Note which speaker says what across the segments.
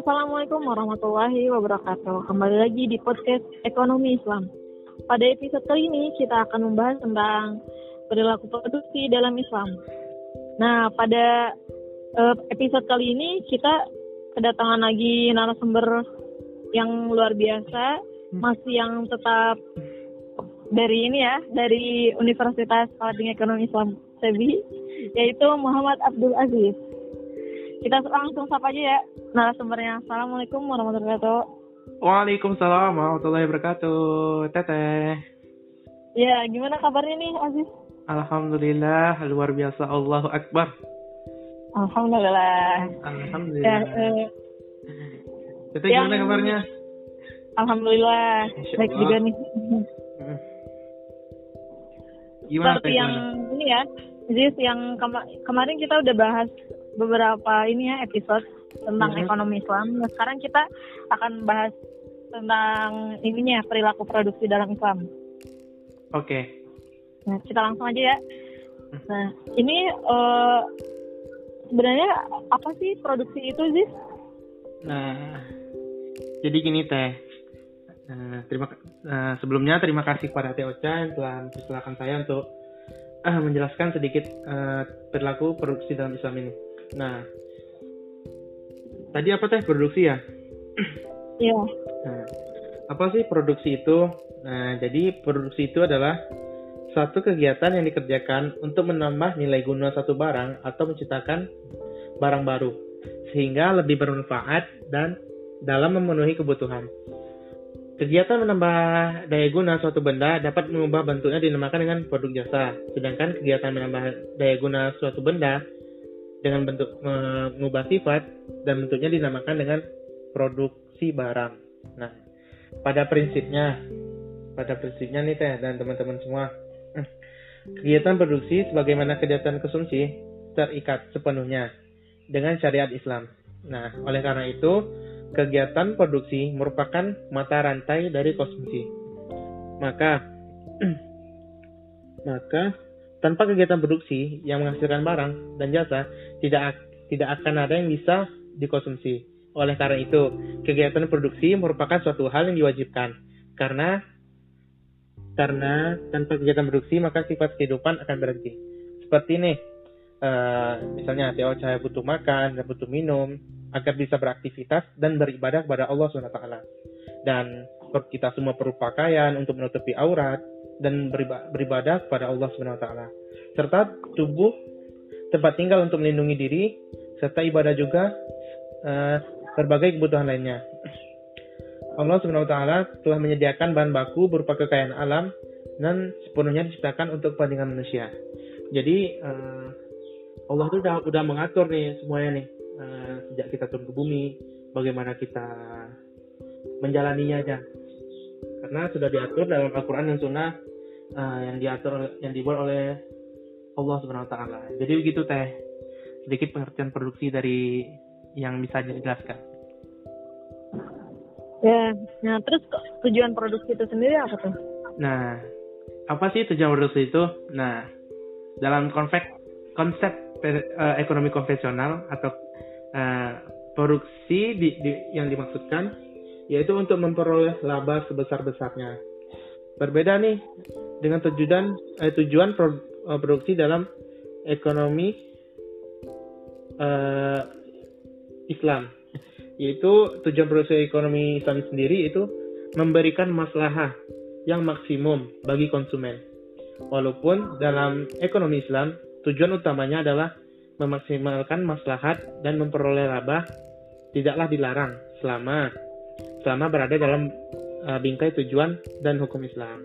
Speaker 1: Assalamualaikum warahmatullahi wabarakatuh. Kembali lagi di podcast Ekonomi Islam. Pada episode kali ini kita akan membahas tentang perilaku produksi dalam Islam. Nah, pada uh, episode kali ini kita kedatangan lagi narasumber yang luar biasa, masih yang tetap dari ini ya, dari Universitas Parating Ekonomi Islam SEBI, yaitu Muhammad Abdul Aziz. Kita langsung sapa aja ya narasumbernya. Assalamualaikum warahmatullahi wabarakatuh.
Speaker 2: Waalaikumsalam warahmatullahi wabarakatuh. Teteh.
Speaker 1: Ya, gimana kabarnya nih Aziz?
Speaker 2: Alhamdulillah, luar biasa. Allahu Akbar.
Speaker 1: Alhamdulillah.
Speaker 2: Alhamdulillah. Ya, eh, Teteh
Speaker 1: yang...
Speaker 2: gimana kabarnya?
Speaker 1: Alhamdulillah. Baik juga nih.
Speaker 2: Gimana
Speaker 1: Seperti yang ini ya, Aziz yang kema kemarin kita udah bahas beberapa ini ya episode tentang mm-hmm. ekonomi Islam. Nah, sekarang kita akan bahas tentang ininya perilaku produksi dalam Islam.
Speaker 2: Oke. Okay.
Speaker 1: Nah, kita langsung aja ya. Nah, ini uh, sebenarnya apa sih produksi itu sih?
Speaker 2: Nah, jadi gini teh. Uh, terima uh, sebelumnya terima kasih kepada Teh Ocha yang telah mempersilahkan saya untuk uh, menjelaskan sedikit uh, perilaku produksi dalam Islam ini. Nah, tadi apa teh produksi ya?
Speaker 1: Iya.
Speaker 2: Nah, apa sih produksi itu? Nah, jadi produksi itu adalah satu kegiatan yang dikerjakan untuk menambah nilai guna satu barang atau menciptakan barang baru sehingga lebih bermanfaat dan dalam memenuhi kebutuhan. Kegiatan menambah daya guna suatu benda dapat mengubah bentuknya dinamakan dengan produk jasa. Sedangkan kegiatan menambah daya guna suatu benda dengan bentuk mengubah sifat dan bentuknya dinamakan dengan produksi barang. Nah, pada prinsipnya, pada prinsipnya nih teh dan teman-teman semua, kegiatan produksi sebagaimana kegiatan konsumsi terikat sepenuhnya dengan syariat Islam. Nah, oleh karena itu, kegiatan produksi merupakan mata rantai dari konsumsi. Maka, maka tanpa kegiatan produksi yang menghasilkan barang dan jasa, tidak tidak akan ada yang bisa dikonsumsi. Oleh karena itu, kegiatan produksi merupakan suatu hal yang diwajibkan. Karena karena tanpa kegiatan produksi maka sifat kehidupan akan berhenti. Seperti ini, uh, misalnya Teo saya butuh makan dan butuh minum agar bisa beraktivitas dan beribadah kepada Allah SWT. Dan kita semua perlu pakaian untuk menutupi aurat, dan beribadah kepada Allah Subhanahu wa taala. Serta tubuh tempat tinggal untuk melindungi diri serta ibadah juga uh, berbagai kebutuhan lainnya. Allah Subhanahu wa taala telah menyediakan bahan baku berupa kekayaan alam dan sepenuhnya diciptakan untuk kepentingan manusia. Jadi uh, Allah itu udah udah mengatur nih semuanya nih uh, sejak kita turun ke bumi bagaimana kita menjalaninya aja karena sudah diatur dalam Al-Quran dan Sunnah uh, yang diatur yang dibuat oleh Allah Subhanahu Wa Taala. Jadi begitu teh sedikit pengertian produksi dari yang bisa dijelaskan.
Speaker 1: Ya, nah terus tujuan produksi itu sendiri apa tuh?
Speaker 2: Nah, apa sih tujuan produksi itu? Nah, dalam konsep konsep uh, ekonomi konvensional atau uh, produksi di, di, yang dimaksudkan yaitu untuk memperoleh laba sebesar-besarnya Berbeda nih dengan tujuan eh, tujuan eh, produksi dalam ekonomi eh, Islam, yaitu tujuan produksi ekonomi Islam sendiri itu memberikan maslahah yang maksimum bagi konsumen. Walaupun dalam ekonomi Islam tujuan utamanya adalah memaksimalkan maslahat dan memperoleh laba tidaklah dilarang selama selama berada dalam uh, bingkai tujuan dan hukum Islam.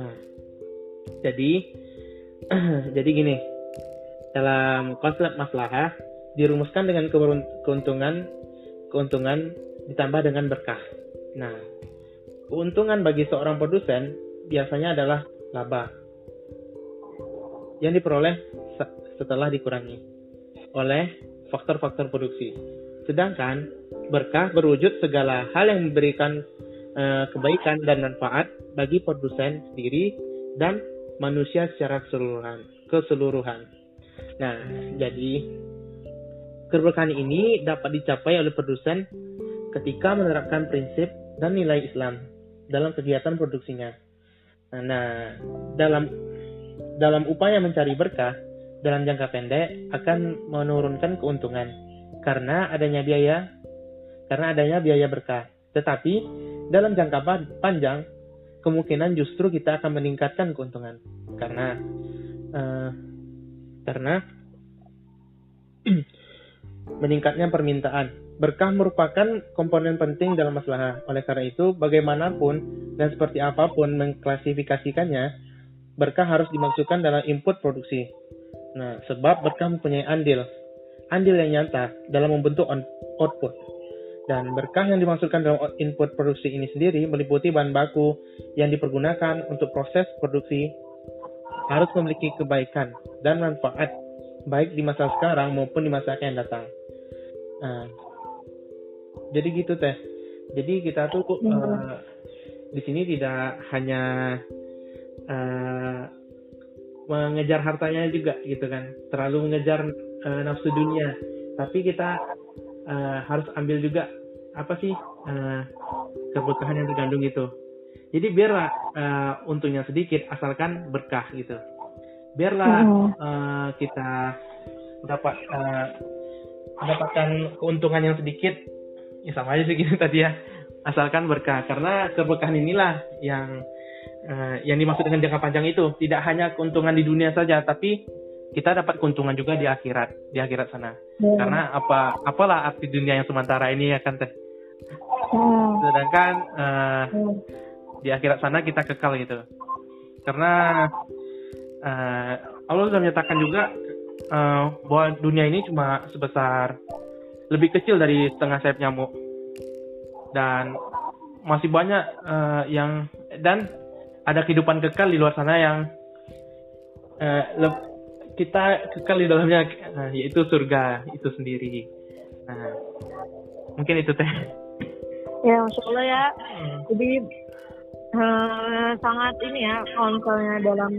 Speaker 2: Nah, jadi jadi gini, dalam konsep maslahah dirumuskan dengan keuntungan keuntungan ditambah dengan berkah. Nah, keuntungan bagi seorang produsen biasanya adalah laba yang diperoleh setelah dikurangi oleh faktor-faktor produksi. Sedangkan berkah berwujud segala hal yang memberikan uh, kebaikan dan manfaat bagi produsen sendiri dan manusia secara keseluruhan. Keseluruhan. Nah, jadi Keberkahan ini dapat dicapai oleh produsen ketika menerapkan prinsip dan nilai Islam dalam kegiatan produksinya. Nah, dalam dalam upaya mencari berkah dalam jangka pendek akan menurunkan keuntungan karena adanya biaya karena adanya biaya berkah. Tetapi dalam jangka panjang kemungkinan justru kita akan meningkatkan keuntungan karena uh, karena meningkatnya permintaan. Berkah merupakan komponen penting dalam masalah. Oleh karena itu, bagaimanapun dan seperti apa pun mengklasifikasikannya, berkah harus dimaksudkan dalam input produksi. Nah, sebab berkah mempunyai andil, andil yang nyata dalam membentuk output. Dan berkah yang dimaksudkan dalam input produksi ini sendiri meliputi bahan baku yang dipergunakan untuk proses produksi harus memiliki kebaikan dan manfaat baik di masa sekarang maupun di masa akan datang. Nah, jadi gitu teh. Jadi kita tuh uh, di sini tidak hanya uh, mengejar hartanya juga gitu kan, terlalu mengejar uh, nafsu dunia, tapi kita uh, harus ambil juga apa sih uh, keberkahan yang tergandung itu. Jadi biarlah uh, untungnya sedikit asalkan berkah gitu. Biarlah uh, kita dapat uh, mendapatkan keuntungan yang sedikit. Ya sama aja sih gitu tadi ya. Asalkan berkah. Karena keberkahan inilah yang uh, yang dimaksud dengan jangka panjang itu. Tidak hanya keuntungan di dunia saja tapi kita dapat keuntungan juga di akhirat di akhirat sana. Hmm. karena apa apalah arti dunia yang sementara ini ya kan teh? Hmm. sedangkan uh, di akhirat sana kita kekal gitu. Karena uh, Allah sudah menyatakan juga uh, bahwa dunia ini cuma sebesar lebih kecil dari setengah sayap nyamuk. Dan masih banyak uh, yang dan ada kehidupan kekal di luar sana yang uh, kita kekal di dalamnya uh, yaitu surga itu sendiri. Nah, mungkin itu teh.
Speaker 1: Ya, masya Allah ya. Hmm. Jadi uh, sangat ini ya kalau misalnya dalam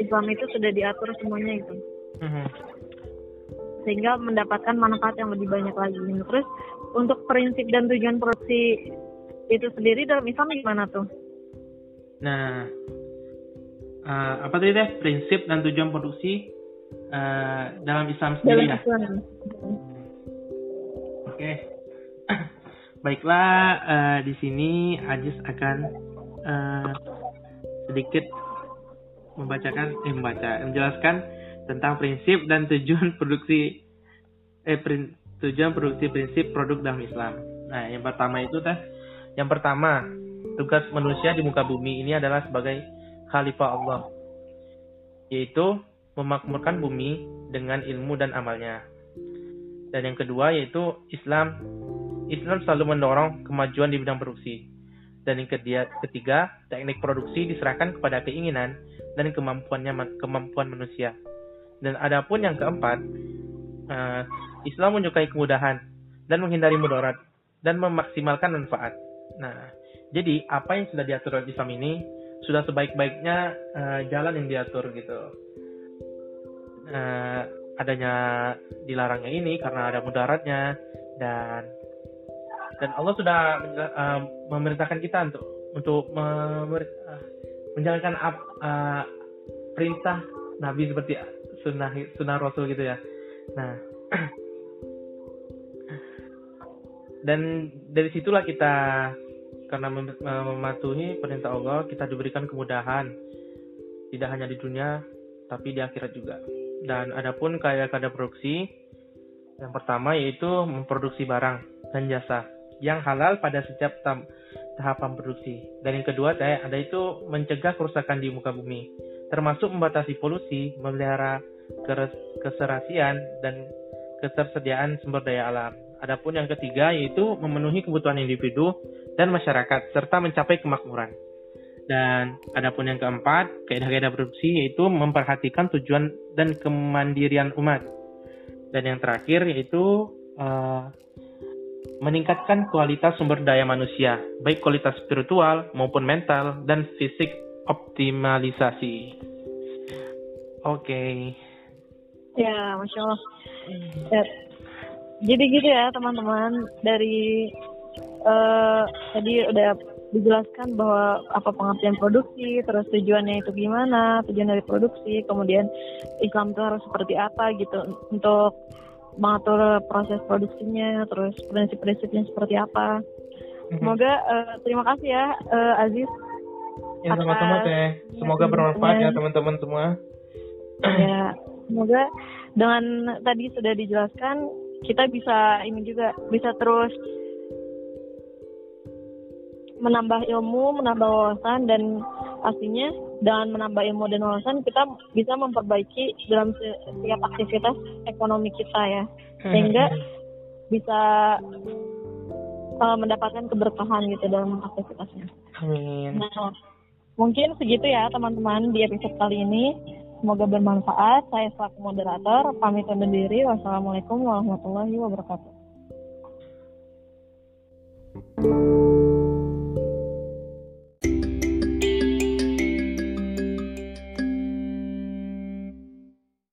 Speaker 1: Islam itu sudah diatur semuanya itu mm-hmm. sehingga mendapatkan manfaat yang lebih banyak lagi terus untuk prinsip dan tujuan produksi itu sendiri dalam Islam gimana tuh
Speaker 2: nah uh, apa tadi deh prinsip dan tujuan produksi uh, dalam Islam sendiri dalam ya oke okay. baiklah uh, di sini Ajis akan uh, sedikit membacakan eh membaca menjelaskan tentang prinsip dan tujuan produksi eh prin, tujuan produksi prinsip produk dalam Islam. Nah, yang pertama itu teh yang pertama tugas manusia di muka bumi ini adalah sebagai khalifah Allah yaitu memakmurkan bumi dengan ilmu dan amalnya. Dan yang kedua yaitu Islam Islam selalu mendorong kemajuan di bidang produksi. Dan yang ketiga, teknik produksi diserahkan kepada keinginan dan kemampuannya kemampuan manusia. Dan adapun yang keempat, uh, Islam menyukai kemudahan dan menghindari mudarat dan memaksimalkan manfaat. Nah, jadi apa yang sudah diatur oleh Islam ini sudah sebaik-baiknya uh, jalan yang diatur gitu. Uh, adanya dilarangnya ini karena ada mudaratnya dan dan Allah sudah uh, memerintahkan kita untuk untuk uh, menjalankan uh, perintah Nabi seperti sunnah sunnah Rasul gitu ya. Nah, dan dari situlah kita karena mematuhi perintah Allah kita diberikan kemudahan tidak hanya di dunia tapi di akhirat juga. Dan adapun kayak kada produksi yang pertama yaitu memproduksi barang dan jasa yang halal pada setiap tahapan produksi. Dan yang kedua, ada itu mencegah kerusakan di muka bumi, termasuk membatasi polusi, memelihara keserasian dan ketersediaan sumber daya alam. Adapun yang ketiga yaitu memenuhi kebutuhan individu dan masyarakat serta mencapai kemakmuran. Dan adapun yang keempat, kaidah-kaidah produksi yaitu memperhatikan tujuan dan kemandirian umat. Dan yang terakhir yaitu uh, meningkatkan kualitas sumber daya manusia, baik kualitas spiritual maupun mental dan fisik optimalisasi. Oke. Okay.
Speaker 1: Ya, masya Allah. Ya. jadi gitu ya teman-teman dari uh, tadi udah dijelaskan bahwa apa pengertian produksi, terus tujuannya itu gimana, tujuan dari produksi, kemudian Islam itu harus seperti apa gitu untuk mengatur proses produksinya, terus prinsip-prinsipnya seperti apa. Mhm. Semoga uh, terima kasih ya uh, Aziz.
Speaker 2: Ya sama-sama teh. Semoga bermanfaat ya teman-teman semua.
Speaker 1: Ya, semoga dengan tadi sudah dijelaskan kita bisa ini juga bisa terus menambah ilmu, menambah wawasan dan pastinya dengan menambah ilmu dan wawasan kita bisa memperbaiki dalam setiap aktivitas ekonomi kita ya sehingga bisa uh, mendapatkan keberkahan gitu dalam aktivitasnya.
Speaker 2: Amin.
Speaker 1: Nah, mungkin segitu ya teman-teman di episode kali ini. Semoga bermanfaat. Saya selaku moderator pamit undur diri. Wassalamualaikum warahmatullahi wabarakatuh.